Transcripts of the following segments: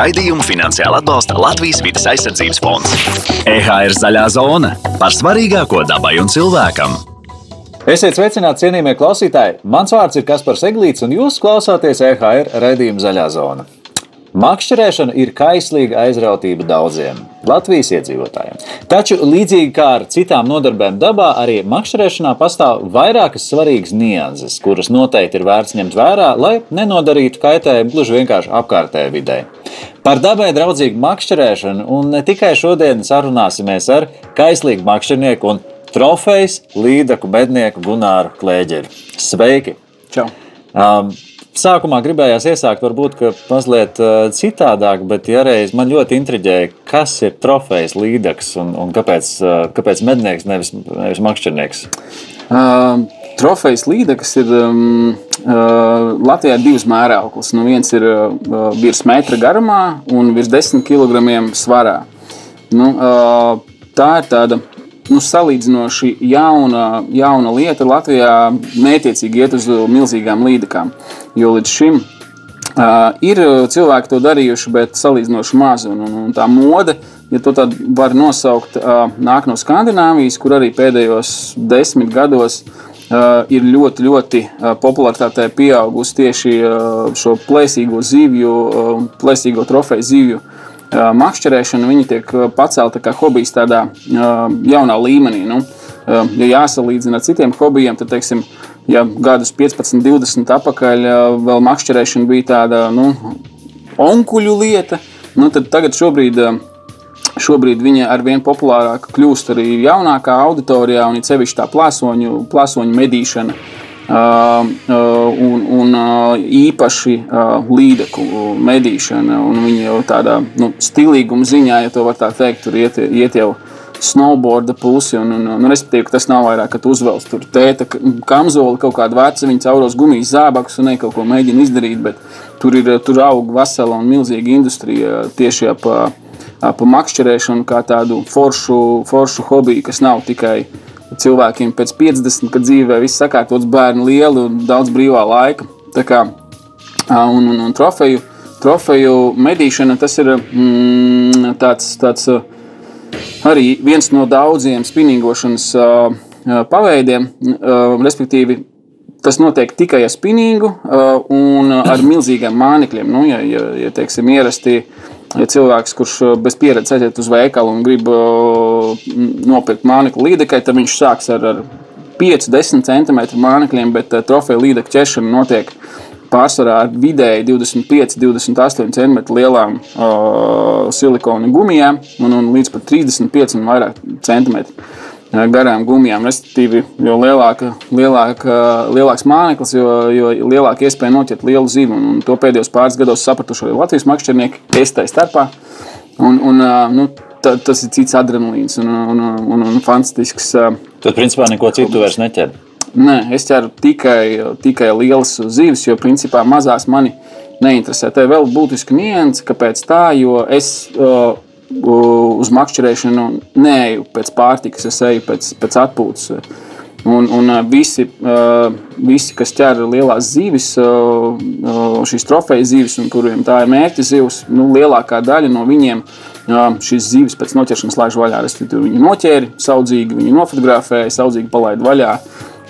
Raidījumu finansiāli atbalsta Latvijas vidas aizsardzības fonds. EHR zaļā zona par svarīgāko dabai un cilvēkam. Esiet sveicināti, cienījamie klausītāji! Mans vārds ir Kaspars Eglīts, un jūs klausāties EHR raidījuma zaļā zona. Makšķerēšana ir kaislīga aizrautība daudziem Latvijas iedzīvotājiem. Taču, līdzīgi kā ar citām nodarbēm dabā, arī makšķerēšanā pastāv vairākas svarīgas nianses, kuras noteikti ir vērts ņemt vērā, lai nenodarītu kaitējumu gluži vienkārši apkārtējai videi. Par dabai draudzīgu makšķerēšanu un ne tikai šodien sarunāsimies ar kaislīgu makšķernieku un trofejas līdaku mednieku Gunāru Klēģeri. Sveiki! Čau! Um, Sākumā gribējās iesākt varbūt mazliet uh, citādāk, bet ja reiz man ļoti intriģēja, kas ir trofejas līdaks un, un kāpēc, uh, kāpēc mednieks, nevis, nevis makšķernieks. Uh, trofejas līdaks ir um, uh, Latvijā divas mērauklas. Nu, viens ir uh, virs metra garumā un virs 10 kg svarā. Nu, uh, tā ir tāda nu, salīdzinoši jauna, jauna lieta Latvijā mētiecīgi iet uz milzīgām līdekām. Jo līdz šim uh, ir cilvēki to darījuši, bet salīdzinoši maz. Un, un, un tā mode, ja to tā var nosaukt, uh, nāk no Skandināvijas, kur arī pēdējos desmit gados Uh, ir ļoti, ļoti uh, popularitātē pieaugusi tieši uh, šo plēsīgo zivju, uh, plēsīgo trofeju zivju makšķerēšana viņi tiek pacelta kā hobijs tādā jaunā līmenī. Nu, ja jāsalīdzina ar citiem hobijiem, tad, teiksim, ja gadus 15, 20 atpakaļ vēl makšķerēšana bija tāda nu, onkuļu lieta, nu, tad tagad šobrīd. Šobrīd viņa ar vien populārāka kļūst arī jaunākā auditorijā, un sevišķi tā plāsoņu, plāsoņu medīšana. Uh, Uh, uh, un, un uh, īpaši līdeku medīšana. Viņa jau tādā nu, stilīguma ziņā, ja tā var tā teikt, tur iet, iet jau snowboarda pusi. Un, un, un, respektīvi, tas nav vairāk, ka tu uzvelc tur tēta kamzoli, kaut kādu vecu, viņa cauros gumijas zābakus un ne kaut ko mēģina izdarīt. Bet tur ir tur aug vesela un milzīga industrija tieši ap, ap makšķerēšanu kā tādu foršu, foršu hobiju, kas nav tikai cilvēkiem pēc 50, kad dzīvē viss sakārtots, bērni lieli un daudz brīvā laika. Tā kā, un, un, un trofeju, trofeju medīšana tas ir mm, tāds, tāds arī viens no daudziem spinīgošanas paveidiem, respektīvi. Tas notiek tikai ar spinīgu un ar milzīgiem mānekļiem. Nu, ja, ja, ja teiksim, ierasti Ja cilvēks, kurš uh, bez pieredzes aiziet uz veikalu un grib uh, nopirkt mānekļu līdekai, tad viņš sāks ar, ar 5-10 cm mānekļiem, bet uh, trofeja līdeka ķeršana notiek pārsvarā ar vidēji 25-28 cm lielām uh, silikona gumijām un, un līdz pat 35 un vairāk centimetru garām gumijām. Respektīvi, jo lielāka, lielāka, lielāks mākslinieks, jo, jo lielāka iespēja noķert lielu zivu. Un, to pēdējos pāris gados sapratuši arī Latvijas makšķernieki, es tai starpā. Un, un, nu, ta, tas ir cits adrenalīns un, un, un, un fantastisks. Tad, principā, neko citu vairs neķer. Nē, es ķeru tikai, tikai lielas zivis, jo principā mazās mani neinteresē. Tā ir vēl būtiska nianse, kāpēc tā, jo es. Uh, uz makšķerēšanu neeju pēc pārtikas, es eju pēc, pēc atpūtas. Un, un visi, visi, kas ķer lielās zivis, šīs trofejas zivis, un kuriem tā ir mērķa zivs, nu, lielākā daļa no viņiem šīs zivis pēc noķeršanas laiž vaļā. Respektīvi, viņi noķēra saudzīgi, viņi nofotografēja, saudzīgi palaida vaļā.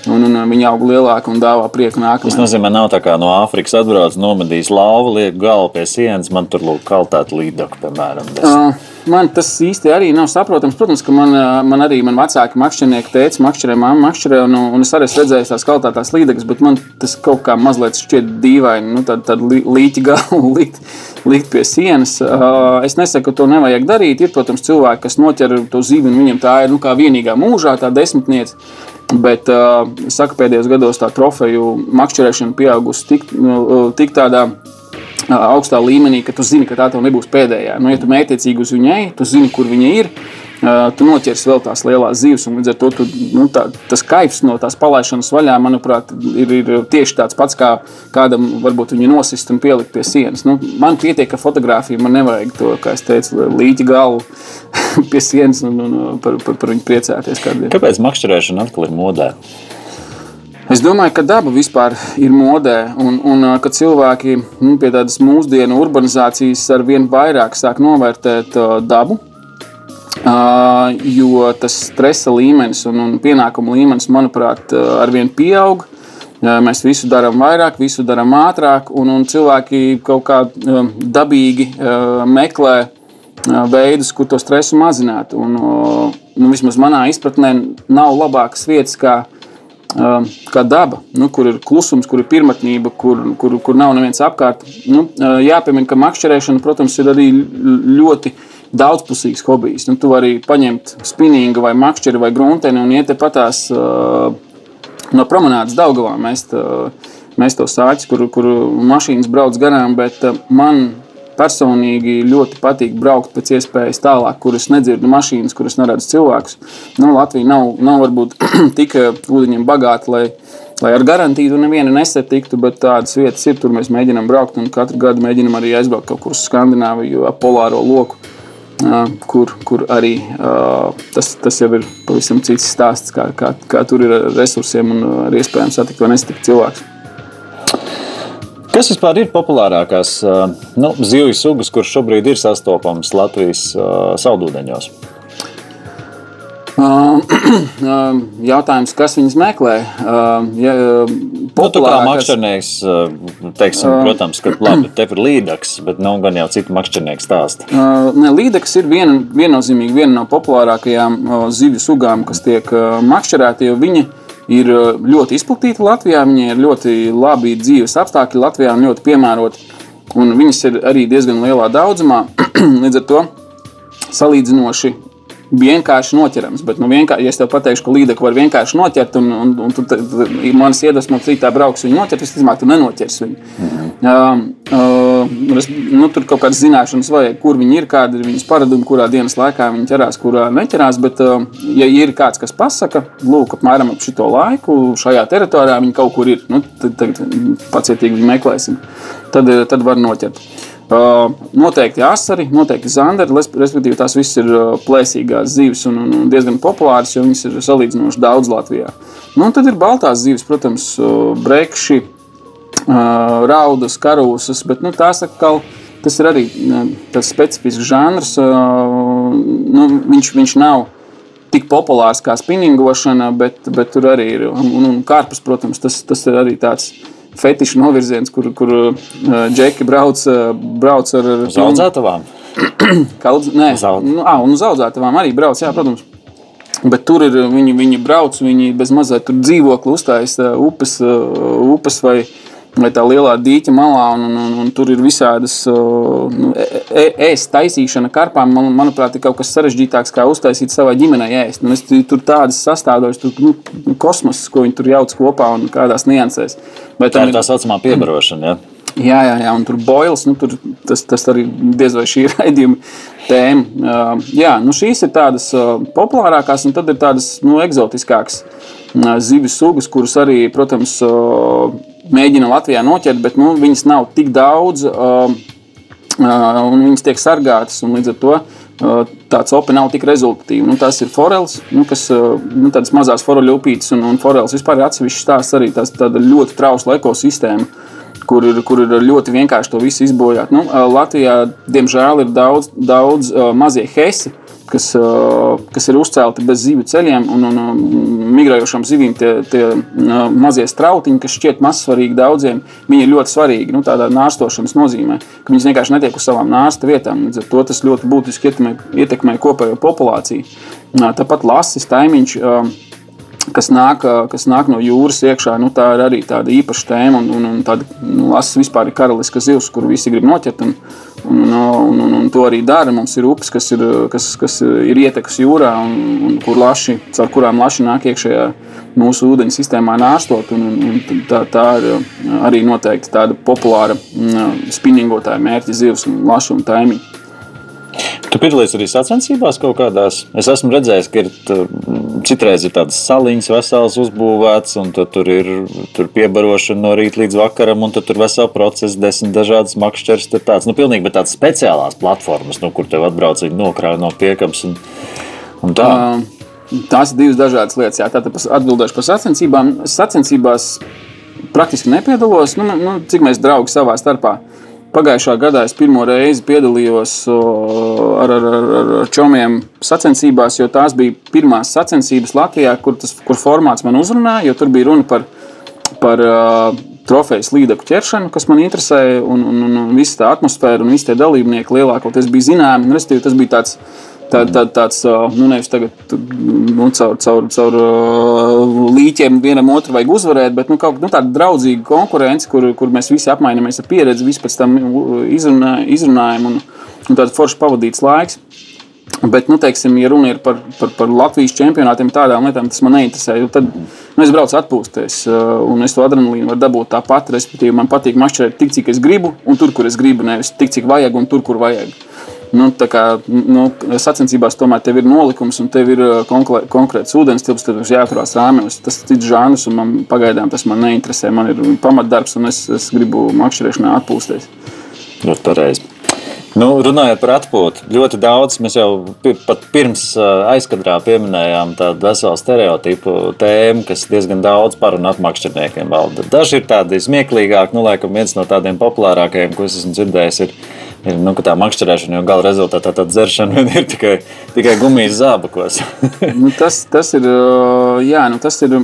Un, un viņi aug lielāki un dāvā prieku nākamajai. Tas nozīmē, nav tā kā no Āfrikas atbrauc, nomedīs lauvu, liek galvu pie sienas, man tur lūk kaltēt līdaku, piemēram. Uh, man tas īsti arī nav saprotams. Protams, ka man, man arī man vecāki makšķernieki teica, makšķerē, mamma makšķerē, un, un es arī esmu redzējis tās kaltētās līdekas, bet man tas kaut kā mazliet šķiet dīvaini, nu tad, tad līķi galvu likt, likt pie sienas. Es nesaku, ka to nevajag darīt. Ir, protams, cilvēki, kas noķer to zīvi, un viņam tā ir nu, vienīgā mūžā, tā desmitniece. Bet saku, pēdējos gados tā trofeju makšķerēšana pieaugusi tik, nu, tik tādā augstā līmenī, ka tu zini, ka tā tev nebūs pēdējā. Nu, ja tu mētiecīgi uz viņai, tu zini, kur viņa ir tu noķers vēl tās lielās zivs. Līdz ar to tu, nu, tā, tas kaifs no tās palaišanas vaļā, manuprāt, ir, ir tieši tāds pats, kā kādam varbūt viņu nosist un pielikt pie sienas. Nu, man pietiek, ka fotografija man nevajag to, kā es teicu, līķi galvu pie sienas un, un par, par, par viņu priecāties. Kādien. Kāpēc makšķerēšana atkal ir modē? Es domāju, ka daba vispār ir modē, un, un ka cilvēki nu, pie tādas mūsdienu urbanizācijas ar vien vairāk sāk novērtēt dabu. Uh, jo tas stresa līmenis un, un pienākumu līmenis, manuprāt, arvien pieaug. Mēs visu darām vairāk, visu darām ātrāk, un, un cilvēki kaut kā dabīgi meklē veidus, kur to stresu mazināt. Un, nu, vismaz manā izpratnē nav labākas vietas, kā kā daba, nu, kur ir klusums, kur ir pirmotnība, kur, kur, kur nav neviens apkārt. Nu, jāpiemina, ka makšķerēšana, protams, ir arī ļoti daudzpusīgs hobijs. Nu, tu vari paņemt spinningu vai makšķeri vai grunteni un iet patās uh, no promenādes Daugavā. Mēs, tā, mēs to sāķi, kur, kur mašīnas brauc garām, bet uh, man personīgi ļoti patīk braukt pēc iespējas tālāk, kur es nedzirdu mašīnas, kuras neredzu cilvēkus. Nu, Latvija nav, nav varbūt tik ūdeņiem bagāta, lai, lai ar garantiju nevienu nesatiktu, bet tādas vietas ir, tur mēs mēģinām braukt un katru gadu mēģinām arī aizbraukt kaut kur uz Skandināviju, ap polāro loku. Kur, kur arī tas, tas jau ir pavisam cits stāsts, kā, kā, kā tur ir resursiem un ar iespējām satikt vai nesatikt cilvēkus. Kas vispār ir populārākās nu, zivju sugas, kuras šobrīd ir sastopamas Latvijas saldūdeņos? Jautājums, kas viņas meklē? Ja, nu, tā kā makšķernieks, teiksim, protams, ka labi, te ir līdaks, bet nav gan jau citu makšķernieku stāstu. Ne, līdaks ir viena, viennozīmīgi viena no populārākajām zivju sugām, kas tiek makšķerēta, jo viņi ir uh, ļoti izplatīta Latvijā. Viņai ir ļoti labi dzīves apstākļi Latvijā un ļoti piemēroti. Un viņas ir arī diezgan lielā daudzumā. Līdz ar to salīdzinoši vienkārši noķerams. Bet, nu, vienkārši, ja es tev pateikšu, ka līdekli var vienkārši noķert, un, un, un tu manas iedvesmas rītā brauks viņu noķert, visticamāk, tu nenoķers viņu. Mhm. Uh, uh, es, nu, tur kaut kādas zināšanas vajag, kur viņi ir, kāda ir viņas paradumi, kurā dienas laikā viņi ķerās, kurā neķerās. Bet, uh, ja ir kāds, kas pasaka, lūk, apmēram ap šo laiku šajā teritorijā viņi kaut kur ir, nu, tad, tad pacietīgi viņi meklēsim. Tad, tad var noķert. Uh, noteikti asari, noteikti zandari, respektīvi tās visas ir uh, plēsīgās zivis un, un diezgan populāras, jo viņas ir salīdzinoši daudz Latvijā. Nu, tad ir baltās zivis, protams, uh, brekši, raudas, karūsas, bet nu, tās atkal. Tas ir arī tas specifisks žanrs. Nu, viņš, viņš nav tik populārs kā spinningošana, bet, bet tur arī ir. Un, un, un karpus, protams, tas, tas ir arī tāds fetišu novirziens, kur, kur uh, džeki brauc, uh, brauc ar zaudzētavām. Kaudz, nē, Zaud. nu, à, un uz zaudzētavām arī brauc, jā, protams. Bet tur ir viņi, viņi brauc, viņi bez mazliet tur dzīvokli uzstājas upes, upes vai, vai tā lielā dīķa malā, un, un, un, un tur ir visādas nu, ēst taisīšana karpām. Man, manuprāt, ir kaut kas sarežģītāks, kā uztaisīt savai ģimenei ēst. Nu, es, tur tādas sastāvdaļas, tur nu, kosmos, ko viņi tur jauc kopā un kādās niansēs. Bet tā ir tā saucamā piebarošana. Ja? Jā, jā, jā, un tur boils, nu, tur, tas, tas arī diez vai šī ir raidījuma tēma. Jā, nu, šīs ir tādas populārākās, un tad ir tādas nu, eksotiskākas zivju sugas, kuras arī, protams, mēģina Latvijā noķert, bet nu, viņas nav tik daudz, uh, uh, un viņas tiek sargātas, līdz ar to uh, tāds opi nav tik rezultatīvs. Nu, tas ir forels, nu, kas nu, tādas mazas foreļu upītes, un, un forels vispār ir atsevišķs stāsts arī tāda ļoti trausla ekosistēma. Kur ir, kur ir ļoti vienkārši to visu izbojāt. Nu, Latvijā, diemžēl, ir daudz, daudz uh, mazie hesi, kas, kas ir uzcelti bez zivju ceļiem un, un, un migrējošām zivīm. Tie, tie mazie strautiņi, kas šķiet mazsvarīgi daudziem, viņi ir ļoti svarīgi. Nu, tādā nārstošanas nozīmē, ka viņas vienkārši netiek uz savām nārsta vietām. Līdz ar to tas ļoti būtiski ietekmē, ietekmē kopējo populāciju. Tāpat lasis, taimiņš. Kas nāk, kas nāk no jūras iekšā, nu, tā ir arī tāda īpaša tēma. Un, un, un tāda nu, lasis vispār ir karaliska zivs, kuru visi grib noķert. Un, un, un, un, un to arī dara. Mums ir upes, kas ir, kas, kas ir ietekas jūrā, un, un kur laši, caur kurām laši nāk iekšējā mūsu ūdeņu sistēmā nāstot. Un, un tā, tā ir arī noteikti tāda populāra spinningotāja mērķa zivs un lašu un taimiņu. Tu piedalījies arī sacensībās kaut kādās. Es esmu redzējis, ka ir tur, citreiz ir tādas saliņas, veselas uzbūvētas, un tur ir tur piebarošana no rīta līdz vakaram, un tur vesela procesa, desmit dažādas makšķeres. Tur tāds, nu, pilnīgi, bet tādas speciālās platformas, nu, kur tev atbrauc, nokrāja no piekabas un, un tā. Uh. tās ir divas dažādas lietas. Jā, tātad atbildēšu par sacensībām. Sacensībās praktiski nepiedalos. Nu, nu, cik mēs draugi savā starpā. Pagājušā gadā es pirmo reizi piedalījos ar, ar, ar, ar čomiem sacensībās, jo tās bija pirmās sacensības Latvijā, kur, tas, kur formāts man uzrunāja. Tur bija runa par, par uh, trofejas līdeku ķeršanu, kas man interesēja, un, un, un, un visa tā atmosfēra un visi tie dalībnieki lielākoties bija zināmi. Restīvi, tas bija tāds Tā, tā, tāds, nu, nevis tagad nu, caur, caur, caur līķiem vienam otru vajag uzvarēt, bet nu, kaut, nu, tāda draudzīga konkurence, kur, kur mēs visi apmainamies ar pieredzi, visi pēc tam izrunā, izrunājam un, un tāds forši pavadīts laiks. Bet, nu, teiksim, ja runa ir par, par, par Latvijas čempionātiem, tādām lietām, tas man neinteresē. Tad nu, es braucu atpūsties, un es to adrenalīnu varu dabūt tāpat. Respektīvi, man patīk mašķerēt tik, cik es gribu, un tur, kur es gribu, nevis tik, cik vajag, un tur, kur vajag. Nu, kā, nu, sacensībās tomēr tev ir nolikums un tev ir konkrēts ūdens tilps, tad ir jāturās rāmjos. Tas ir cits žanrs, un man pagaidām tas man neinteresē. Man ir pamatdarbs, un es, es gribu makšķerēšanā atpūsties. Ļoti pareizi. Nu, runājot par atpūtu, ļoti daudz mēs jau pat pirms aizkadrā pieminējām tādu veselu stereotipu tēmu, kas diezgan daudz par un ap makšķerniekiem valda. Daži ir tādi smieklīgāki, nu, laikam viens no tādiem populārākajiem, ko es esmu dzirdējis, ir ir nu, tā makšķerēšana, jo gala rezultātā tā dzeršana ir tikai, tikai gumijas zābakos. nu, tas, tas ir, jā, nu, tas ir.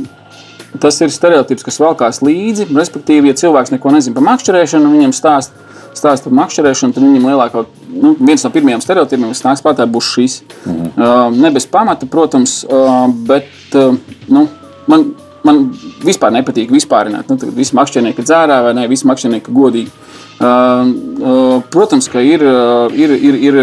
Tas ir stereotips, kas valkās līdzi. Respektīvi, ja cilvēks neko nezina par makšķerēšanu, viņam stāst, stāst par makšķerēšanu, tad viņam lielākā, nu, viens no pirmajiem stereotipiem, kas nāks prātā, būs šis. -hmm. uh, ne bez pamata, protams, uh, bet uh, nu, man, man vispār nepatīk vispārināt. Nu, visi makšķernieki dzērā vai ne, visi makšķernieki godīgi. Protams, ka ir, ir, ir, ir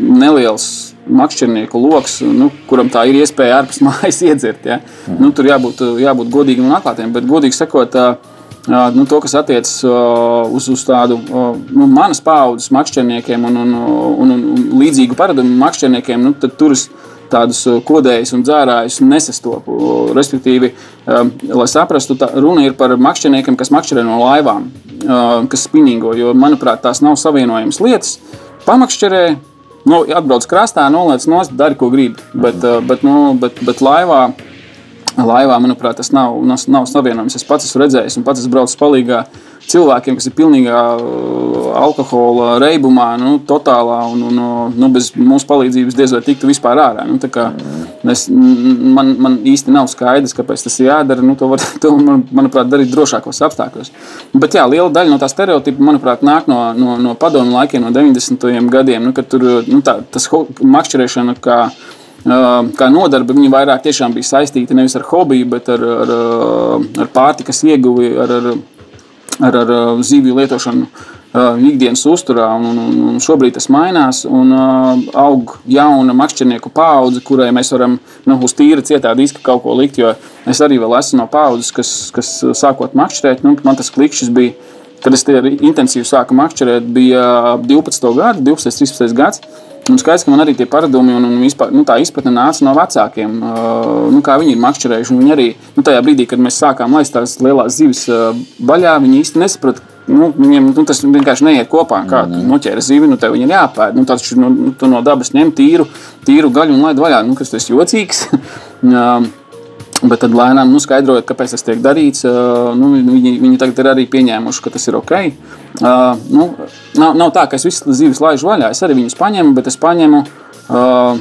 neliels makšķernieku lokus, nu, kuram tā ir iespēja ārpus mājas iedzert. Ja? Mm. Nu, tur jābūt, jābūt godīgiem un atklātiem, bet godīgi sakot, nu, to, kas attiecas uz, uz tādu nu, manas paudzes makšķerniekiem un, un, un, un, un līdzīgu paradumu makšķerniekiem, nu, tad tur es tādus kodējus un dzērājus nesastopu. Respektīvi, lai saprastu, runa ir par makšķerniekiem, kas makšķerē no laivām kas spinīgo, jo, manuprāt, tās nav savienojamas lietas. Pamakšķerē, nu, atbrauc krastā, noliec nost, dari, ko gribi. Bet, bet, nu, bet, bet laivā, laivā, manuprāt, tas nav, nav, savienojams. Es pats esmu redzējis un pats esmu braucis palīgā cilvēkiem, kas ir pilnīgā uh, alkohola reibumā, nu, totālā un, un uh, nu, bez mūsu palīdzības diez vai tiktu vispār ārā. Nu, es, man, man īsti nav skaidrs, kāpēc tas ir jādara. Nu, to var, to, man, manuprāt, darīt drošākos apstākļos. Bet jā, liela daļa no tā stereotipa, manuprāt, nāk no, no, no padomu laikiem, no 90. gadiem, nu, kad tur nu, tā, tas makšķerēšana kā uh, kā nodarbe, viņi vairāk bija saistīti nevis ar hobiju, bet ar, ar, ar pārtikas ieguvi, ar, ar ar, ar zivju lietošanu ikdienas uzturā. Un, un, un šobrīd tas mainās, un uh, aug jauna makšķernieku paudze, kurai mēs varam nu, uz tīra cietā diska kaut ko likt. Jo es arī esmu no paudzes, kas, kas sākot makšķerēt, nu, man tas klikšķis bija. Kad es intensīvi sāku makšķerēt, bija 12. gada, 12. 13. gads. Un skaidrs, ka man arī tie paradumi un, un vispār, nu, tā izpratne nāca no vecākiem. Uh, nu, kā viņi ir makšķerējuši. Viņi arī nu, tajā brīdī, kad mēs sākām laist tās lielās zivis uh, vaļā, viņi īsti nesaprata. Nu, viņiem nu, tas vienkārši neiet kopā. Kā tu noķēri zivi, nu tev ir jāpēd. Nu, tas, nu, tu no dabas ņem tīru, tīru gaļu un laid vaļā. Nu, kas tas jocīgs? Bet tad lēnām nu, skaidrojot, kāpēc tas tiek darīts, nu, viņi, viņi tagad ir arī pieņēmuši, ka tas ir ok. Uh, nu, nav, nav tā, ka es visas zivis laižu vaļā. Es arī viņus paņemu, bet es paņemu uh,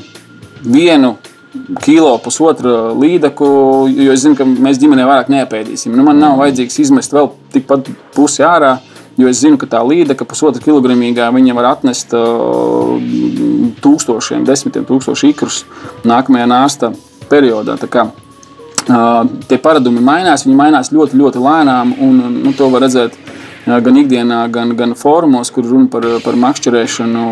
vienu kilo, pusotru līdaku, jo es zinu, ka mēs ģimenē vairāk neapēdīsim. Nu, man nav vajadzīgs izmest vēl tikpat pusi ārā. Jo es zinu, ka tā līnija, pusotra kilogramīgā, viņa var atnest uh, tūkstošiem, desmitiem tūkstošu ikrus nākamajā nāsta periodā. Tā kā tie paradumi mainās, viņi mainās ļoti, ļoti lēnām, un nu, to var redzēt gan ikdienā, gan, gan fórumos, kur runa par, par makšķerēšanu,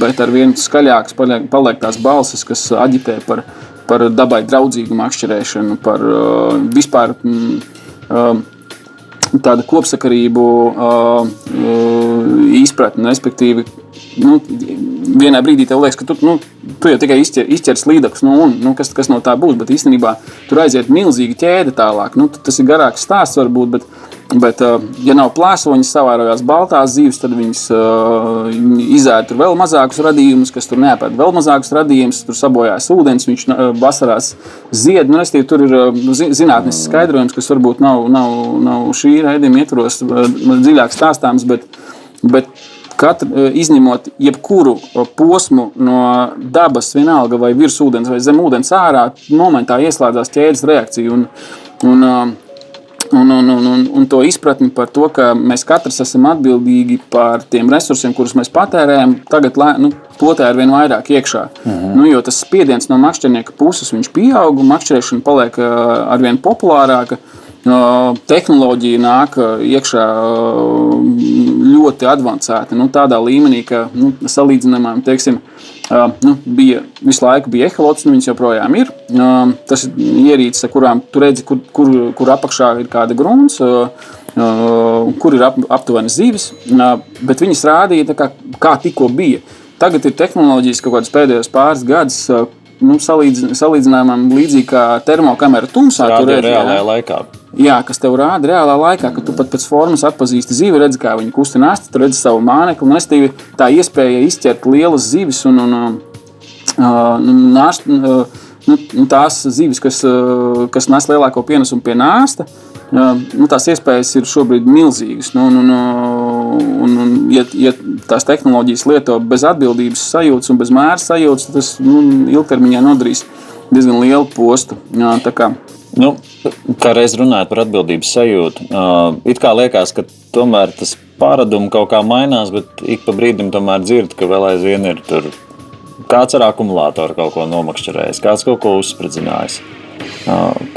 bet ar vien skaļākas paliek, paliek tās balsis, kas aģitē par, par dabai draudzīgu makšķerēšanu, par uh, vispār. Mm, uh, Tāda kopsakarību uh, izpratne, respektīvi, nu, vienā brīdī tev liekas, ka tu, nu, tu jau tikai izķer, izķers līdzekļus, nu, un nu, kas, kas no tā būs. Bet īstenībā tur aiziet milzīga ķēde tālāk. Nu, tas ir garāks stāsts, varbūt. Bet, Bet, uh, ja nav plēsoņas, savārojās baltās zīves, tad viņas uh, izēda vēl mazākus radījumus, kas tur neapēd vēl mazākus radījumus, tur sabojājas ūdens, viņš vasarās zied. Nu, restīvi, tur ir zinātnisks skaidrojums, kas varbūt nav, nav, nav šī raidījuma ietvaros dziļāk stāstāms, bet, bet Katra, izņemot jebkuru posmu no dabas, vienalga vai virs ūdens vai zem ūdens ārā, momentā ieslēdzās ķēdes reakcija. Un, un, un, un, un, un, un to izpratni par to, ka mēs katrs esam atbildīgi par tiem resursiem, kurus mēs patērējam, tagad nu, potē ar vien vairāk iekšā. Mhm. Nu, jo tas spiediens no makšķernieka puses pieaug, un makšķerēšana paliek ar vien populārāka. Tehnoloģija nāk iekšā ļoti avansēta, nu, tādā līmenī, ka nu, salīdzinājumā, teiksim, Uh, nu, bija, visu laiku bija eholots, nu, viņas joprojām ir. Uh, tas ir ierīces, kurām tu redzi, kur, kur, kur apakšā ir kāda grunts, uh, kur ir ap, aptuveni zivis, bet viņas rādīja, kā, kā tikko bija. Tagad ir tehnoloģijas kaut kādas pēdējos pāris gadus, nu, salīdz, salīdzinājumam līdzīgi kā termokamera tumsā. Tā ir reālajā jā. laikā. Jā, kas tev rāda reālā laikā, ka tu pat pēc formas atpazīsti zivi, redzi, kā viņa kustinās, tu redzi savu mānekli. Un es tev tā iespēja izķert lielas zivis un, un, un, un nāst, nu, tās zivis, kas, kas nes lielāko pienesumu pie nāsta. Nu, tās iespējas ir šobrīd milzīgas. Nu, un, un, un, un, ja, ja tās tehnoloģijas lieto bez atbildības sajūtas un bez mēra sajūtas, tad tas nu, ilgtermiņā nodarīs diezgan lielu postu. Jā, Nu, kā reiz runājot par atbildības sajūtu, uh, it kā liekas, ka tomēr tas paradums kaut kā mainās, bet ik pa brīdim tomēr dzird, ka vēl aizvien ir tur kāds ar akumulātoru kaut ko nomakšķerējis, kāds kaut ko uzspridzinājis.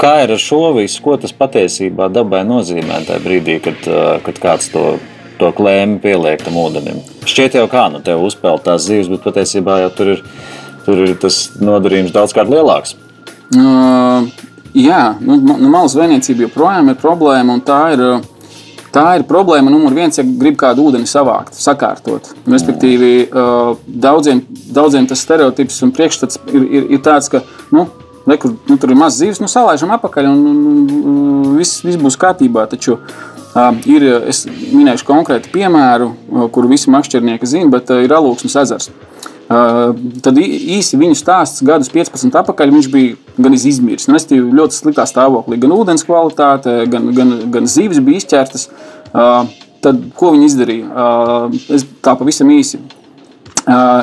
Kā ir ar šo visu, ko tas patiesībā dabai nozīmē tajā brīdī, kad, kad kāds to, to klēmi pieliek tam ūdenim? Šķiet jau kā, nu te uzpeld tās zivs, bet patiesībā jau tur ir, tur ir tas nodarījums daudz kārt lielāks. Uh, jā, nu, nu, malas zvejniecība joprojām ir problēma, tā ir, tā ir problēma numur viens, ja grib kādu ūdeni savākt, sakārtot. Respektīvi, uh, daudziem, daudziem tas stereotips un priekšstats ir, ir, ir tāds, ka nu, Ne, kur, nu, tur ir maz zīves, nu salaižam apakaļ un, un, viss, viss būs kārtībā. Taču uh, ir, es minēšu konkrētu piemēru, kuru visi makšķernieki zina, bet ir alūksnes ezers. Tad īsi viņu stāsts gadus 15 atpakaļ bija gan izmiris. Nu, ļoti sliktā stāvoklī, gan ūdens kvalitāte, gan, gan, gan zīves bija izķertas. Uh, tad, ko viņi izdarīja? Es tā pavisam īsi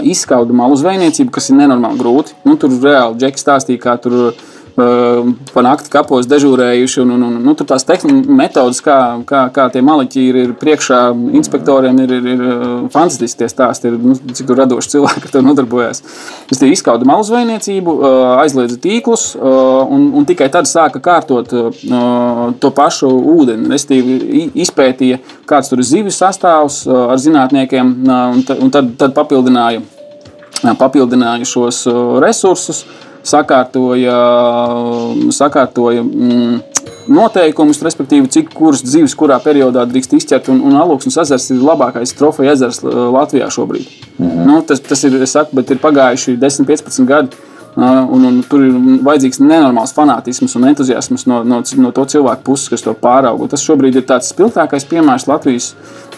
izskaudu malu zvejniecību, kas ir nenormāli grūti. Nu, tur reāli Džeks stāstīja, kā tur Ehm, pa nakti kapos dežūrējuši. Un, un, un, nu, tur tās metodas, kā, kā, kā tie maliķi ir, ir priekšā inspektoriem, ir, ir, ir ehm, fantastiski tie stāsti. Ir, nu, cik tur radoši cilvēki ar to nodarbojas. Es te izskaudu malu zvejniecību, ehm, aizliedzu tīklus un, un tikai tad sāka kārtot to pašu ūdeni. Es izpētīju, kāds tur ir zivs sastāvs ar zinātniekiem un, un tad, tad papildināju, papildināju šos resursus sakārtoja, sakārtoja mm, noteikumus, respektīvi, cik kuras dzīves kurā periodā drīkst izķert. Un, un Aluksnes ezers ir labākais trofeja ezers Latvijā šobrīd. Mhm. Nu, tas, tas ir, saku, ir pagājuši 10, 15 gadi. Un, un tur ir vajadzīgs nenormāls fanātisms un entuziasms no, no, no to cilvēku puses, kas to pārauga. Tas šobrīd ir tāds spilgtākais piemērs Latvijas,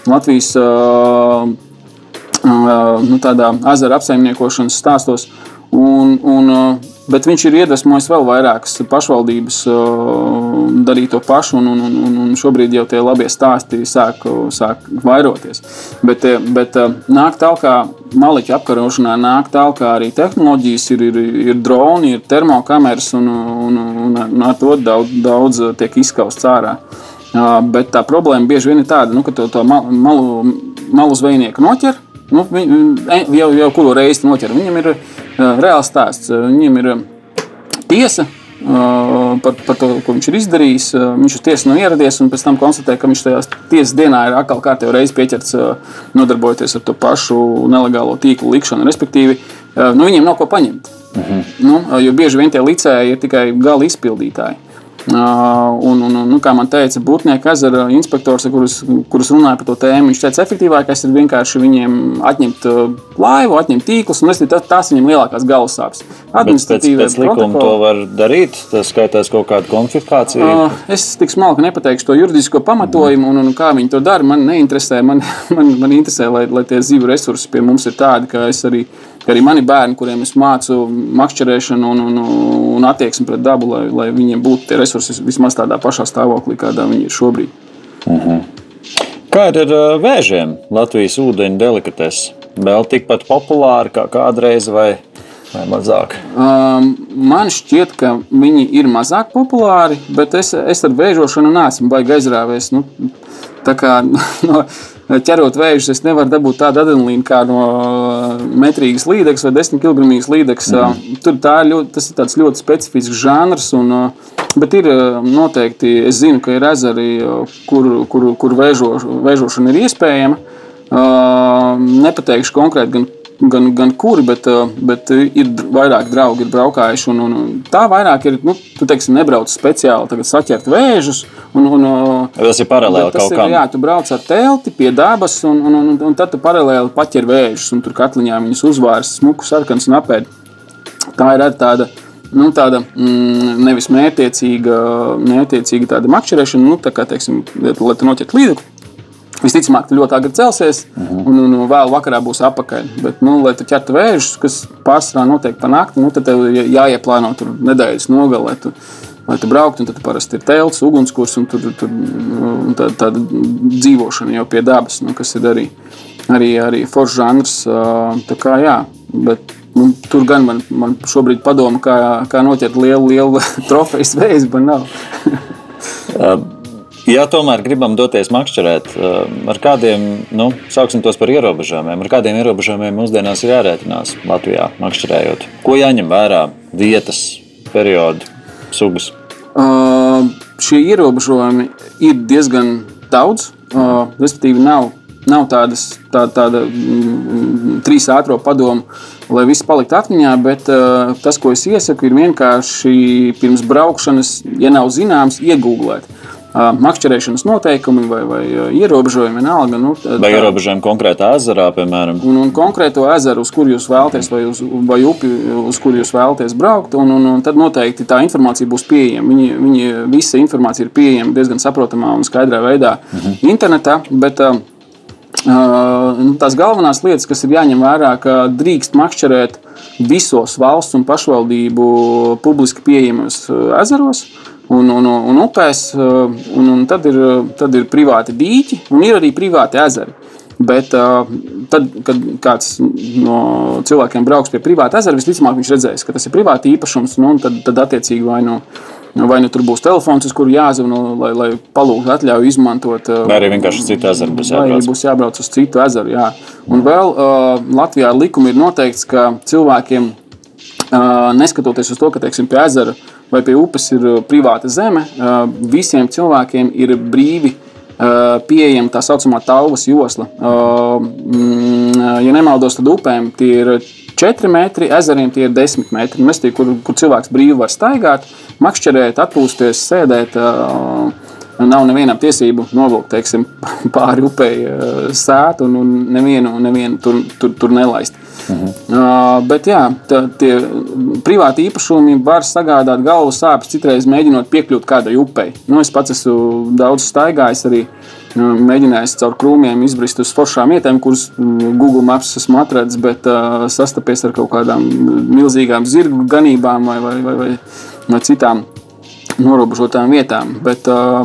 Latvijas uh, uh, nu, ezera apsaimniekošanas stāstos. Un, un, uh, Bet viņš ir iedvesmojis vēl vairākas pašvaldības darīt to pašu, un, un, un, un šobrīd jau tie labie stāsti sāk, sāk vairoties. Bet, uh, bet uh, nāk tālāk, maliķa apkarošanā nāk tālāk arī tehnoloģijas, ir, ir, ir droni, ir termokameras, un, un, un, un ar to daudz, daudz tiek izskausts ārā. Bet tā problēma bieži vien ir tāda, nu, ka to, to malu, malu zvejnieku noķer. Nu, viņ, jau, jau kuru reizi noķer. Viņam ir reāls stāsts. Viņam ir tiesa. Par, par to, ko viņš ir izdarījis. Viņš uz tiesu nav ieradies, un pēc tam konstatēja, ka viņš tajā tiesas dienā ir atkal kārtībā reiz pieķerts, nodarbojoties ar to pašu nelegālo tīklu likšanu. Respektīvi, nu, viņiem nav ko paņemt. Mhm. Nu, jo bieži vien tie licēji ir tikai gala izpildītāji. Un, un, un, nu, kā man teica, Būtnieka ezera inspektors, kurus, kurus runāja par to tēmu, viņš teica, efektīvākais ir vienkārši viņiem atņemt laivu, atņemt tīklus, un tas, tās viņiem lielākās galvas sāpes. Pēc likuma to var darīt, tas skaitās kaut kādu konfiskāciju. Uh, es tik smalki nepateikšu to juridisko pamatojumu, un, un kā viņi to dara, man neinteresē. Man, man, man interesē, lai, lai tie zivu resursi pie mums ir tādi, ka es arī arī mani bērni, kuriem es mācu makšķerēšanu un, un, un attieksmi pret dabu, lai, lai viņiem būtu tie resursi vismaz tādā pašā stāvoklī, kādā viņi ir šobrīd. Uh mhm. -huh. Kā ir ar uh, vēžiem? Latvijas ūdeņu delikatese vēl tikpat populāra kā kādreiz, vai, vai mazāk? Um, man šķiet, ka viņi ir mazāk populāri, bet es, es ar vēžošanu neesmu baigi aizrāvies. Nu, tā kā no, ķerot vējus, es nevaru dabūt tādu adrenalīnu kā no uh, metrīgas līnijas vai 10 kg līnijas. Mm. Tur tā ir ļoti, tas ir ļoti specifisks žanrs. Un, uh, bet ir uh, noteikti, es zinu, ka ir ezeri, kur, kur, kur vēžo, vēžošana ir iespējama. Nepateikšu konkrēti, gan gan, gan kuri, bet, eh, bet ir vairāk draugi, ir braukājuši. Un, un, tā vairāk ir, nu, tu teiksim, nebrauc speciāli saķert vēžus. Un, un, eh, tas ir paralēli tas kaut kam. Jā, tu brauc ar telti pie dabas, un, un, un, un tad tu paralēli paķer vēžus, un tur katliņā viņus uzvārs, smuku, sarkans un apēd. Tā ir arī tāda. Nu, tāda mm, nevis mērķiecīga, mērķiecīga tāda makšķerēšana, nu, tā kā, teiksim, lai tu noķertu līdzi Visticamāk, ļoti agri celsies, mhm. -huh. un, un, un vēl vakarā būs apakaļ. Bet, nu, lai tu ķertu vēžus, kas pārsvarā notiek pa nakti, nu, tad tev jāieplāno tur nedēļas nogalē. Tu, lai tu brauktu, un tad parasti ir telts, ugunskurs un tur, tur un tā, tāda dzīvošana jau pie dabas, nu, kas ir arī, arī, arī foršs žanrs. Tā kā, jā, bet, nu, tur gan man, man šobrīd padomu, kā, kā noķert lielu, lielu trofejas vēju, bet nav. Ja tomēr gribam doties makšķerēt, eh, ar kādiem, nu, sauksim tos par ierobežojumiem, ar kādiem ierobežojumiem mūsdienās ir jārēķinās Latvijā makšķerējot? Ko jāņem vērā vietas, periodu, sugas? Uh, šie ierobežojumi ir diezgan daudz. Uh, respektīvi, nav, nav tādas, tā, tāda mm, trīs ātrā padoma, lai viss paliktu atmiņā, bet uh, tas, ko es iesaku, ir vienkārši pirms braukšanas, ja nav zināms, iegūglēt makšķerēšanas noteikumi vai, vai ierobežojumi. Vienalga, nu, tā, vai ierobežojumi konkrētā ezerā, piemēram? Un, un konkrēto ezeru, uz kur jūs vēlaties, vai, uz, vai upi, uz kur jūs vēlaties braukt. Un, un, un tad noteikti tā informācija būs pieejama. Viņi, viņi, visa informācija ir pieejama diezgan saprotamā un skaidrā veidā mhm. internetā. Bet, Uh, tās galvenās lietas, kas ir jāņem vērā, ka drīkst makšķerēt visos valsts un pašvaldību publiski pieejamos ezeros. Uh, un, un, un upēs, eh, un, un tad, ir, tad ir privāti dīķi un ir arī privāti ezeri. Bet uh, tad, kad kāds no cilvēkiem brauks pie privāta ezera, visticamāk viņš redzēs, ka tas ir privāti īpašums. Nu, tad, tad, attiecīgi, vai nu, vai nu tur būs telefons, uz kuru jāzvan, lai, lai palūgtu atļauju izmantot. Uh, vai arī vienkārši citu ezeru būs jābrauc. Vai būs jābrauc uz citu ezeru. Jā. Un vēl uh, Latvijā likumi ir noteikts, ka cilvēkiem, uh, neskatoties uz to, ka teiksim, pie ezera vai pie upes ir privāta zeme, visiem cilvēkiem ir brīvi pieejama tā saucamā tauvas josla. Mm, ja nemaldos, tad upēm tie ir 4 metri, ezeriem tie ir 10 metri. Mēs tie, kur, kur cilvēks brīvi var staigāt, makšķerēt, atpūsties, sēdēt. Nav nevienam tiesību novilkt teiksim, pāri upei sētu un, un nevienu, nevienu tur, tur, tur nelaist. Mhm. Uh, bet jā, tā, tie privāti īpašumi var sagādāt galvas sāpes, citreiz mēģinot piekļūt kādai upei. Nu, es pats esmu daudz staigājis arī. Nu, mēģinājis caur krūmiem izbrist uz foršām vietām, kuras Google Maps esmu atradzis, bet uh, sastapies ar kaut kādām milzīgām zirgu ganībām vai, vai, vai, vai, vai citām norobežotām vietām. Bet, uh,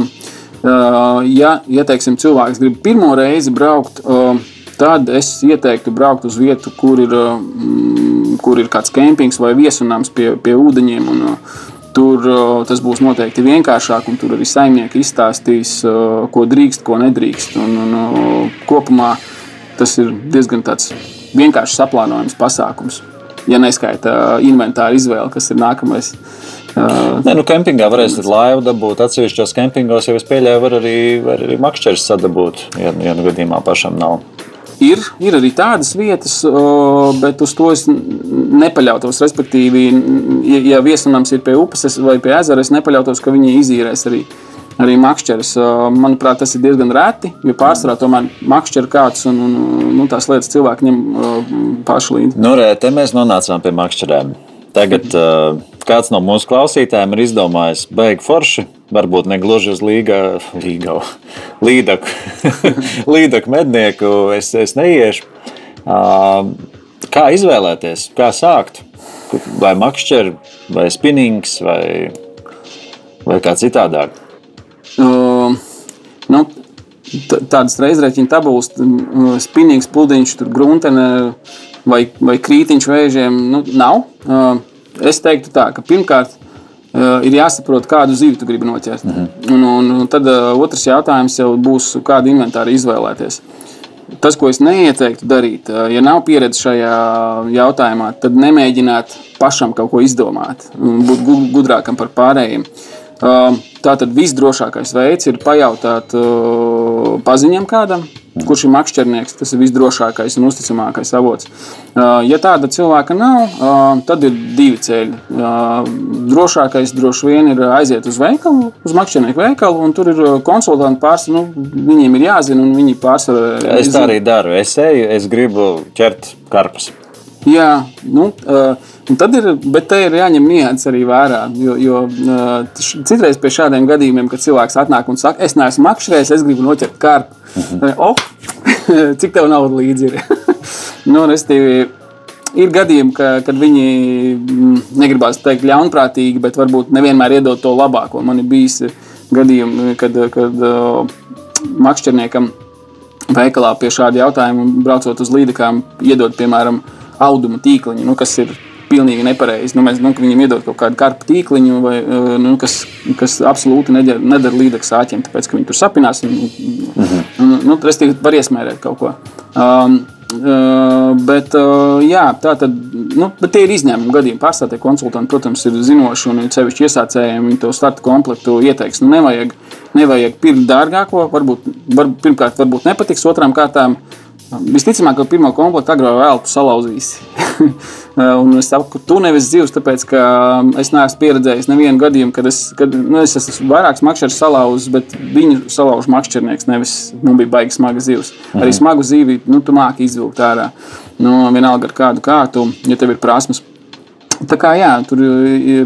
ja, ja teiksim, cilvēks grib pirmo reizi braukt, uh, tad es ieteiktu braukt uz vietu, kur ir, mm, kur ir kāds kempings vai viesunāms pie, pie ūdeņiem. Un, Tur tas būs noteikti vienkāršāk, un tur arī saimnieki izstāstīs, ko drīkst, ko nedrīkst. Un, un, kopumā tas ir diezgan vienkāršs saplānojams pasākums. Ja neskaita inventāra izvēle, kas ir nākamais. Nē, nu, kempingā varēs laivu dabūt. Atsevišķos kempingos jau es pieļauju, var arī, var arī makšķeris sadabūt, ja, ja nu gadījumā pašam nav. Ir, ir arī tādas vietas, bet uz to es nepaļautos. Respektīvi, ja viesunams ir pie upes vai pie ezera, es nepaļautos, ka viņi izīrēs arī, arī makšķeres. Manuprāt, tas ir diezgan reti, jo pārsvarā tomēr makšķera kāds un, un nu, tās lietas cilvēki ņem paši līdzi. Nu, re, te mēs nonācām pie makšķerēm. Tagad uh, kāds no mūsu klausītājiem ir izdomājis, beigu forši, varbūt ne gluži uz līga, līga, līdaku, līdaku mednieku. Es, es neiešu. Uh, kā izvēlēties, kā sākt? Vai makšķeri, vai spinnings, vai, vai kā citādāk? Uh, nu, tādas reizreķina tabulas, spinnings, pludiņš, gruntene vai, vai krītiņš vēžiem nu, nav. Es teiktu, tā, ka pirmkārt ir jāsaprot, kādu zivi tu gribi noķert. -hmm. un, un, un tad otrs jautājums jau būs, kādu inventāru izvēlēties. Tas, ko es neieteiktu darīt, ja nav pieredze šajā jautājumā, tad nemēģināt pašam kaut ko izdomāt būt gudrākam par pārējiem. Tātad visdrošākais veids ir pajautāt paziņam kādam, kurš ir makšķernieks. Tas ir visdrošākais un uzticamākais avots. Ja tāda cilvēka nav, tad ir divi ceļi. Drošākais droši vien ir aiziet uz veikalu, uz makšķernieku veikalu, un tur ir konsultanti pārsvarā. Nu, viņiem ir jāzina, un viņi pārsvarā. Es tā arī daru. Es eju, es gribu ķert karpus. Jā, nu, uh, tad ir, bet te ir jāņem nianses arī vērā. Jo, jo uh, citreiz pie šādiem gadījumiem, kad cilvēks atnāk un saka, es neesmu makšķerējis, es gribu noķert kārtu. Mm -hmm. oh, cik tev naudas līdzi ir? nu, restīvi, ir gadījumi, ka, kad viņi mm, negribās teikt ļaunprātīgi, bet varbūt nevienmēr iedod to labāko. Man ir bijis gadījumi, kad, kad uh, makšķerniekam veikalā pie šāda jautājuma, braucot uz līdekām, iedod piemēram auduma tīkliņu, nu, kas ir pilnīgi nepareizi. Nu, mēs nu, viņam iedod kaut kādu karpu tīkliņu, vai, eh, nu, kas, kas absolūti nedara, nedara līdzekļu sāķiem, tāpēc ka viņi tur sapinās. Un, mm -hmm. nu, Restīvi var iesmērēt kaut ko. Um, Uh, bet, uh, jā, tā tad, nu, tie ir izņēmumi gadījumi. Pārstāvie konsultanti, protams, ir zinoši un ceļš iesācējiem viņi to starta komplektu ieteiks. Nu, nevajag, nevajag pirkt dārgāko, varbūt, var, pirmkārt, varbūt nepatiks, otrām kārtām Visticamāk, ka pirmā komplekta agrāk vai vēlāk salauzīsi. un es saku, ka tu nevis dzīves, tāpēc ka es neesmu pieredzējis nevienu gadījumu, kad es, kad, nu, es esmu vairākus makšķerus salauzis, bet viņu salauž makšķernieks, nevis man bija baigi smaga zivs. Mhm. Arī smagu zīvi nu, tu māki izvilkt ārā. Nu, vienalga ar kādu kārtu, ja tev ir prasmes. Tā kā jā, tur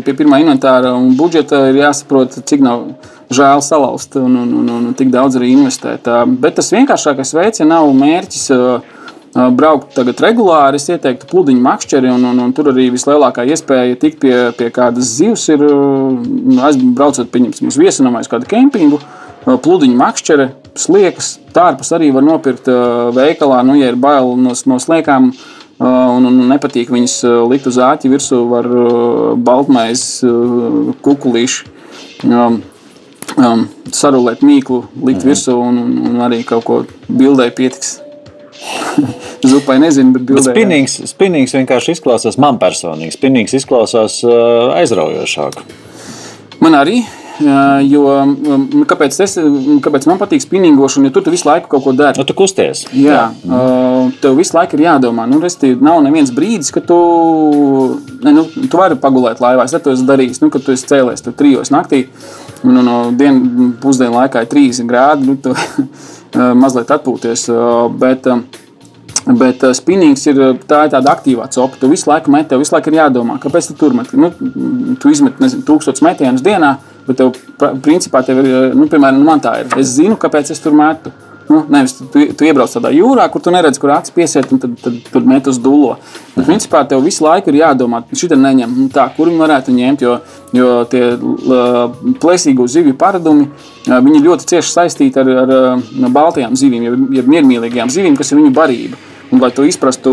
pie pirmā inventāra un budžeta ir jāsaprot, cik nav žēl salauzt un, un, un, un tik daudz arī investēt. Bet tas vienkāršākais veids, ja nav mērķis braukt tagad regulāri, es ieteiktu pludiņu makšķeri, un, un, un tur arī vislielākā iespēja tikt pie, pie kādas zivs ir aizbraucot, pieņemsim, uz viesunamā, uz kādu kempingu. Pludiņu makšķere, sliekas, tārpas arī var nopirkt veikalā, nu, ja ir bail no, no sliekām. Un, un nepatīk viņas likt uz āķi virsū, var baltmaizes kukulīšu um, sarulēt mīklu, likt mm. virsū un, un, arī kaut ko bildē pietiks. Zupai nezinu, bet bildē. Spinnings, spinnings vienkārši izklausās, man personīgi, spinnings izklausās uh, aizraujošāk. Man arī, Jo, kāpēc, es, kāpēc man patīk spinningošana? Jo tur tu visu laiku kaut ko dari. Nu, tu kusties. Jā, jā. tev visu laiku ir jādomā. Nu, restīvi, nav neviens brīdis, kad tu, ne, nu, tu vari pagulēt laivā. Es to esmu darījis, nu, kad tu esi cēlies tur trijos naktī. Un, un dienu, pusdienu laikā ir 30 grādi. Nu, tu mazliet atpūties. Bet, Bet uh, spinnings ir, tā ir tāda aktīvā copa. Tu visu laiku meti, tev visu laiku ir jādomā, kāpēc tu tur meti. Nu, tu izmet nezinu, tūkstotis metienus dienā, Bet tev, principā, tev ir, nu, piemēram, man tā ir. Es zinu, kāpēc es tur metu. Nu, nevis tu, tu iebrauc tādā jūrā, kur tu neredzi, kur acis piesiet, un tad, tad tur met uz dūlo. Bet, principā, tev visu laiku ir jādomā, šī tā neņem, nu, tā, kur viņi varētu ņemt, jo, jo tie plēsīgo zivju paradumi, viņi ļoti cieši saistīti ar, ar, ar baltajām zivīm, jeb, jeb miermīlīgajām zivīm, kas ir viņu barība. Un, lai tu izprastu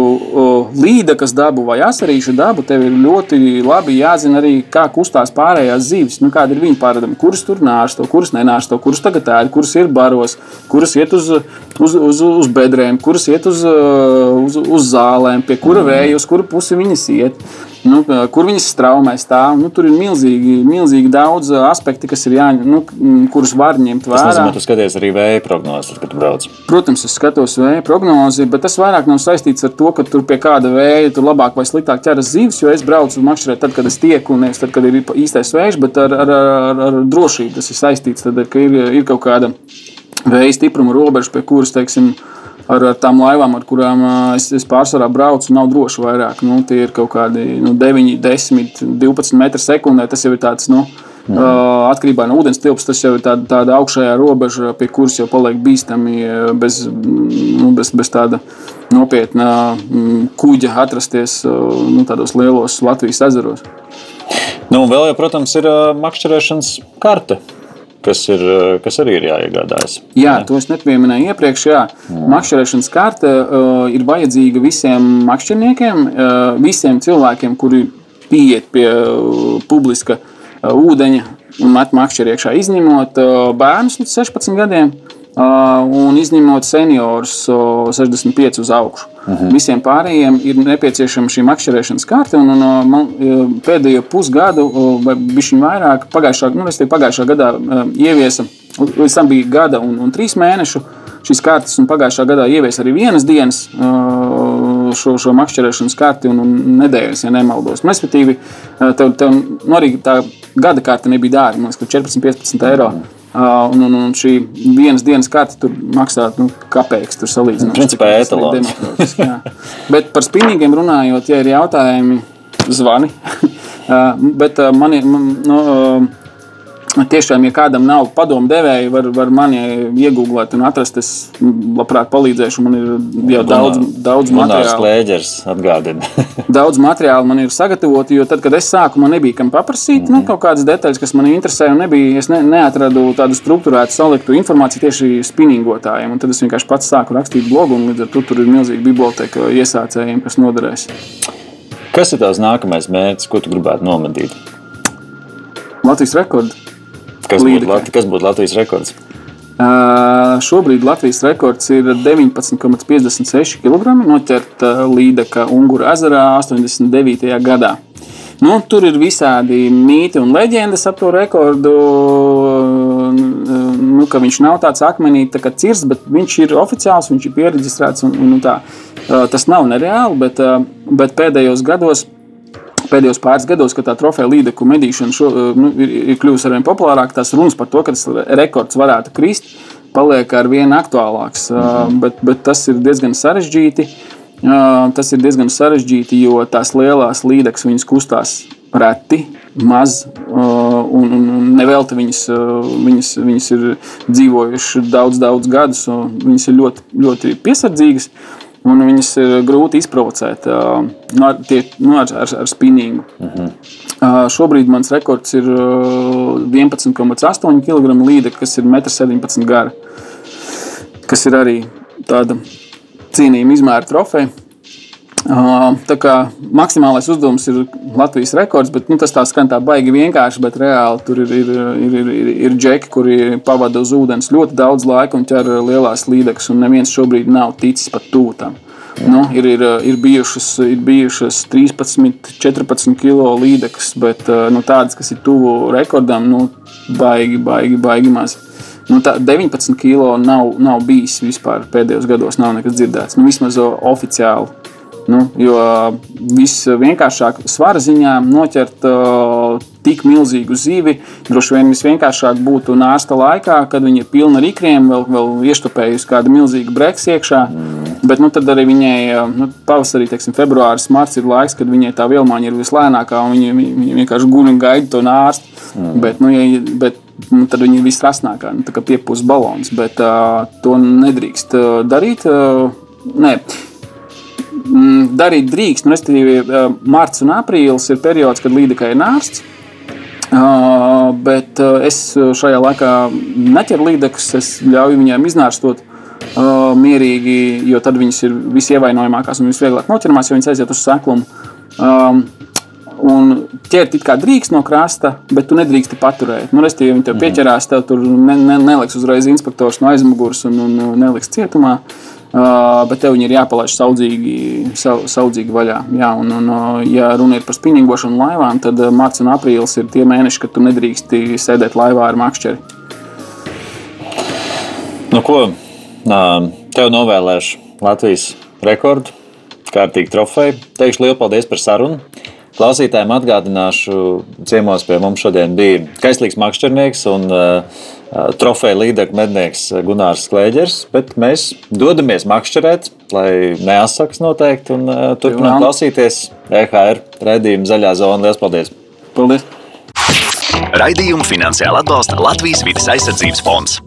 līdekas dabu vai asarīšu dabu, tev ir ļoti labi jāzina arī, kā kustās pārējās zivis. Nu, kāda ir viņa paradumi, kuras tur nārsto, kuras nenārsto, kuras tagad ēd, kuras ir baros, kuras iet uz, uz, uz, uz bedrēm, kuras iet uz, uz, uz zālēm, pie kura vēja, uz kuru pusi viņas iet. Nu, kur viņas straumē stāv. Nu, tur ir milzīgi, milzīgi daudz aspektu, kas ir jāņem, nu, kurus var ņemt vērā. Nozīmē, ka tu skaties arī vēja prognozes, kad brauc. Protams, es skatos vēja prognozi, bet tas vairāk nav saistīts ar to, ka tur pie kāda vēja tur labāk vai sliktāk ķeras zivs, jo es braucu makšķerē tad, kad es tieku, un nevis tad, kad ir īstais vējš, bet ar, ar, ar, ar drošību tas ir saistīts. Tad, ka ir, ir kaut kāda vēja stipruma robeža, pie kuras, teiksim, ar, ar tām laivām, ar kurām es, es pārsvarā braucu, nav droši vairāk. Nu, tie ir kaut kādi nu, 9, 10, 12 metri sekundē. Tas jau ir tāds. Nu, Mm. Uh, atkarībā no ūdens tilpes tas jau ir tāda, tāda augšējā robeža, pie kuras jau paliek bīstami bez, nu, bez, bez tāda nopietna kuģa atrasties nu, tādos lielos Latvijas ezeros. Nu, vēl jau, protams, ir makšķerēšanas karte kas, ir, kas arī ir jāiegādājas. Jā, ne? to es nepieminēju iepriekš. Jā. Mm. Makšķerēšanas karte uh, ir vajadzīga visiem makšķerniekiem, uh, visiem cilvēkiem, kuri pieiet pie uh, publiska uh, ūdeņa un met makšķeri iekšā, izņemot uh, bērnus līdz 16 gadiem. Uh, un izņemot seniorus uh, 65 uz augšu. Uh mhm. -huh. Visiem pārējiem ir nepieciešama šī makšķerēšanas karte. Un, un, man, pēdējo pusgadu, vai bišķiņ vairāk, pagājušā, nu, pagājušā gadā ieviesa, līdz tam bija gada un, un trīs mēnešu šīs kartes, un pagājušā gadā ieviesa arī vienas dienas šo, šo makšķerēšanas karti un, un nedēļas, ja nemaldos. Nu, respektīvi, tev, tev nu, arī tā gada karte nebija dārga, man liekas, 14, 15 eiro. Uh -huh. Uh, un, un, un šī vienas dienas karte tur maksā nu, kāpēc tur salīdzināt. Principā etalons. Bet par spinningiem runājot, ja ir jautājumi, zvani. uh, bet uh, man ir. Man, no, uh, Tiešām, ja kādam nav padomu devēja, var, var mani iegūglēt un atrast. Es labprāt palīdzēšu. Man ir jau daudz, daudz materiālu. Atgādina. daudz materiālu man ir sagatavoti, jo tad, kad es sāku, man nebija kam paprasīt mm -hmm. nu, kaut kādas detaļas, kas man interesē. Nebija, es ne, neatradu tādu struktūrētu, saliktu informāciju tieši spinningotājiem. Tad es vienkārši pats sāku rakstīt blogu, un līdz ar to tur ir milzīga biblioteka iesācējiem, kas noderēs. Kas ir tavs nākamais mērķis, ko tu gribētu nomedīt? Latvijas rekords. Kas būtu, Lat kas būtu Latvijas rekords? Uh, šobrīd Latvijas rekords ir 19,56 kg noķerta līdeka Ungura ezerā 89. gadā. Nu, tur ir visādi mīti un leģendas ap to rekordu. Nu, viņš nav tāds akmenī, tā kā cirsts, bet viņš ir oficiāls, viņš ir pieregistrēts. Un, un tā. Tas nav nereāli, bet, bet pēdējos gados pēdējos pāris gados, kad tā trofeja līdeku medīšana šo, eh, nu, ir, ir kļuvusi ar vien populārāka, tās runas par to, ka tas rekords varētu krist, paliek ar vien aktuālāks. Mm -hmm. bet, bet tas ir diezgan sarežģīti. Tas ir diezgan sarežģīti, jo tās lielās līdekas viņas kustās reti, maz, un, un nevelti viņas, viņas, viņas ir dzīvojušas daudz, daudz gadus, un viņas ir ļoti, ļoti piesardzīgas un viņas ir grūti izprovocēt nu, ar, tie, nu, ar, ar, ar spinningu. Uh mhm. -huh. Šobrīd mans rekords ir 11,8 kg līde, kas ir 1,17 m gara. Kas ir arī tāda cienījama izmēra trofeja. Tā kā maksimālais uzdevums ir Latvijas rekords, bet nu, tas tā skan tā baigi vienkārši, bet reāli tur ir, ir, ir, ir, ir, ir džeki, kuri pavada uz ūdens ļoti daudz laika un ķer lielās līdekas, un neviens šobrīd nav ticis pat tūtam. Nu, ir, ir, ir, bijušas, ir bijušas 13, 14 kilo līdekas, bet nu, tādas, kas ir tuvu rekordam, nu, baigi, baigi, baigi maz. Nu, tā 19 kilo nav, nav bijis vispār pēdējos gados, nav nekas dzirdēts. Nu, vismaz oficiāli Nu, jo viss vienkāršāk svara ziņā noķert uh, tik milzīgu zivi, droši vien visvienkāršāk būtu nāsta laikā, kad viņi ir pilni ar ikriem, vēl, vēl ieštupējusi kāda milzīga breks iekšā. Mm. Bet nu, tad arī viņai nu, pavasarī, teiksim, februāris, marts ir laiks, kad viņai tā vielmaiņa ir vislēnākā un viņi, viņi vienkārši guļ un gaida to nārstu. Mm. Bet, nu, ja, bet, nu, tad viņi ir visrasnākā, nu, kā piepūst balons. Bet uh, to nedrīkst uh, darīt. Uh, Nē, darīt drīkst. Nu, Respektīvi, eh, marts un aprīlis ir periods, kad līdekai ir nārsts. Uh, bet uh, es šajā laikā neķeru līdzekļus, es ļauju viņiem iznārstot uh, mierīgi, jo tad viņas ir visievainojamākās un visvieglāk noķeramās, jo viņas aiziet uz seklumu. Um, Un ķert it kā drīkst no krasta, bet tu nedrīksti paturēt. Nu, Restīvi, viņi tev mhm. pieķerās, tev tur ne, ne, neliks uzreiz inspektors no aizmugures un, un, un neliks cietumā. Uh, bet tev viņi ir jāpalaiž saudzīgi, sa, saudzīgi vaļā. Jā, un, un, ja runa ir par spinningošanu laivām, tad mārts un aprīlis ir tie mēneši, kad tu nedrīksti sēdēt laivā ar makšķeri. Nu, ko tev novēlēšu Latvijas rekordu, kārtīgi trofeju. Teikšu lielu paldies par sarunu. Klausītājiem atgādināšu, ciemos pie mums šodien bija Kaislīgs makšķernieks un uh, trofeja līderu mednieks Gunārs Klēģers. Bet mēs dodamies makšķerēt, lai neasaks noteikti un uh, turpinām klausīties EHR raidījumu Zaļā zona. Lielas paldies! Paldies! Raidījumu finansiāli atbalsta Latvijas vidas aizsardzības fonds.